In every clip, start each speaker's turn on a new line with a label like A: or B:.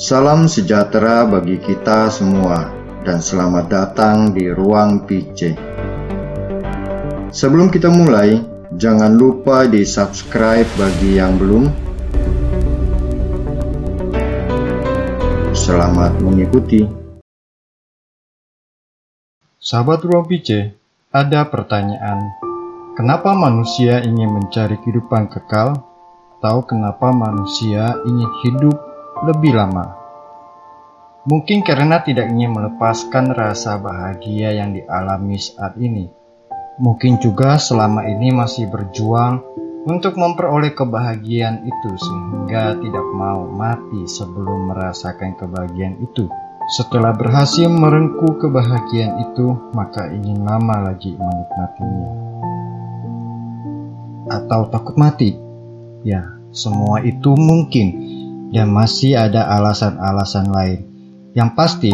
A: Salam sejahtera bagi kita semua dan selamat datang di Ruang PC. Sebelum kita mulai, jangan lupa di subscribe bagi yang belum. Selamat mengikuti.
B: Sahabat Ruang PC, ada pertanyaan. Kenapa manusia ingin mencari kehidupan kekal? Atau kenapa manusia ingin hidup lebih lama? Mungkin karena tidak ingin melepaskan rasa bahagia yang dialami saat ini. Mungkin juga selama ini masih berjuang untuk memperoleh kebahagiaan itu sehingga tidak mau mati sebelum merasakan kebahagiaan itu. Setelah berhasil merengkuh kebahagiaan itu, maka ingin lama lagi menikmatinya. Atau takut mati? Ya, semua itu mungkin dan masih ada alasan-alasan lain. Yang pasti,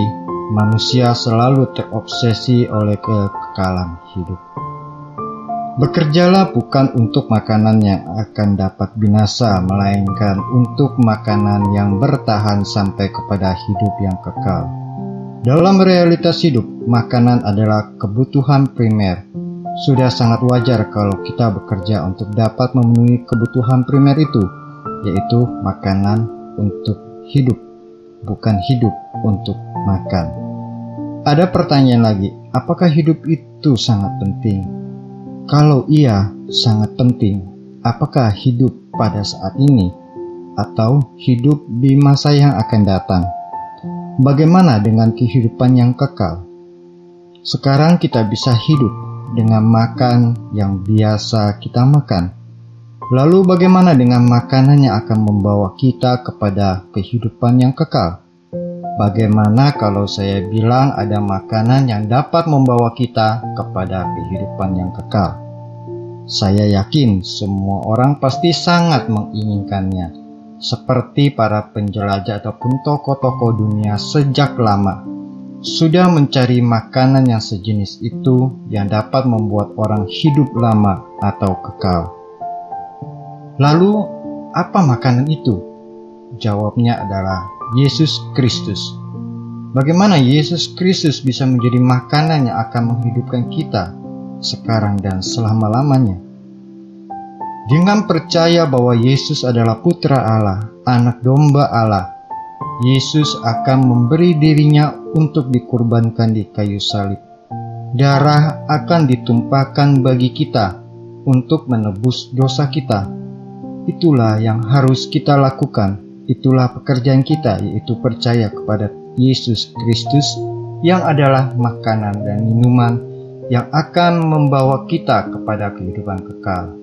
B: manusia selalu terobsesi oleh kekekalan hidup. Bekerjalah bukan untuk makanan yang akan dapat binasa, melainkan untuk makanan yang bertahan sampai kepada hidup yang kekal. Dalam realitas hidup, makanan adalah kebutuhan primer. Sudah sangat wajar kalau kita bekerja untuk dapat memenuhi kebutuhan primer itu, yaitu makanan untuk hidup, bukan hidup untuk makan. Ada pertanyaan lagi, apakah hidup itu sangat penting? Kalau iya, sangat penting. Apakah hidup pada saat ini atau hidup di masa yang akan datang? Bagaimana dengan kehidupan yang kekal? Sekarang kita bisa hidup dengan makan yang biasa kita makan. Lalu bagaimana dengan makanan yang akan membawa kita kepada kehidupan yang kekal? Bagaimana kalau saya bilang ada makanan yang dapat membawa kita kepada kehidupan yang kekal? Saya yakin semua orang pasti sangat menginginkannya, seperti para penjelajah ataupun tokoh-tokoh dunia sejak lama sudah mencari makanan yang sejenis itu yang dapat membuat orang hidup lama atau kekal. Lalu, apa makanan itu? Jawabnya adalah Yesus Kristus. Bagaimana Yesus Kristus bisa menjadi makanan yang akan menghidupkan kita sekarang dan selama-lamanya? Dengan percaya bahwa Yesus adalah Putra Allah, Anak Domba Allah, Yesus akan memberi dirinya untuk dikurbankan di kayu salib. Darah akan ditumpahkan bagi kita untuk menebus dosa kita. Itulah yang harus kita lakukan. Itulah pekerjaan kita, yaitu percaya kepada Yesus Kristus yang adalah makanan dan minuman yang akan membawa kita kepada kehidupan kekal.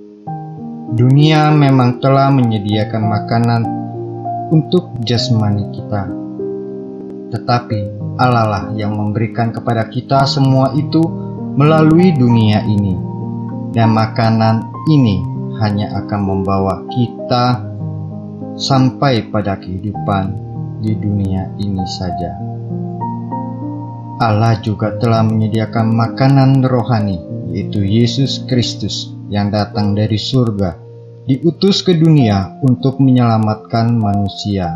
B: Dunia memang telah menyediakan makanan untuk jasmani kita, tetapi Allah lah yang memberikan kepada kita semua itu melalui dunia ini, dan makanan ini hanya akan membawa kita sampai pada kehidupan di dunia ini saja. Allah juga telah menyediakan makanan rohani, yaitu Yesus Kristus yang datang dari surga, diutus ke dunia untuk menyelamatkan manusia.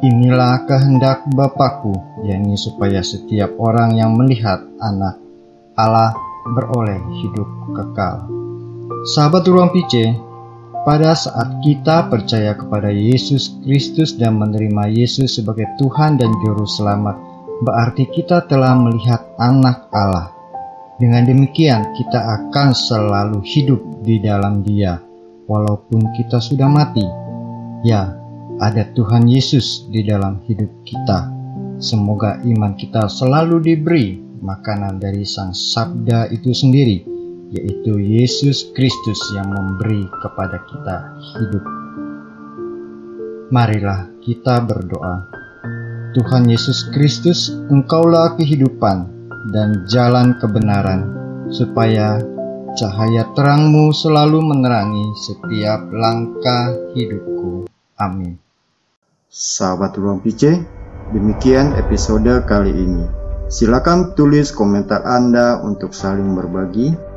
B: Inilah kehendak Bapakku, yakni supaya setiap orang yang melihat anak Allah beroleh hidup kekal. Sahabat Ruang PC, pada saat kita percaya kepada Yesus Kristus dan menerima Yesus sebagai Tuhan dan Juru Selamat, berarti kita telah melihat Anak Allah. Dengan demikian, kita akan selalu hidup di dalam Dia, walaupun kita sudah mati. Ya, ada Tuhan Yesus di dalam hidup kita. Semoga iman kita selalu diberi makanan dari Sang Sabda itu sendiri yaitu Yesus Kristus yang memberi kepada kita hidup. Marilah kita berdoa. Tuhan Yesus Kristus, Engkaulah kehidupan dan jalan kebenaran, supaya cahaya terangmu selalu menerangi setiap langkah hidupku. Amin.
A: Sahabat Ruang PC, demikian episode kali ini. Silakan tulis komentar Anda untuk saling berbagi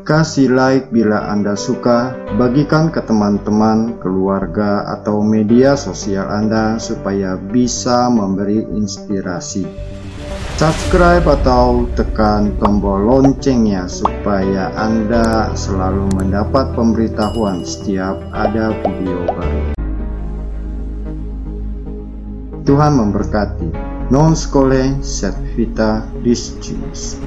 A: Kasih like bila Anda suka, bagikan ke teman-teman, keluarga, atau media sosial Anda supaya bisa memberi inspirasi. Subscribe atau tekan tombol loncengnya supaya Anda selalu mendapat pemberitahuan setiap ada video baru. Tuhan memberkati. Non scole set vita discimus.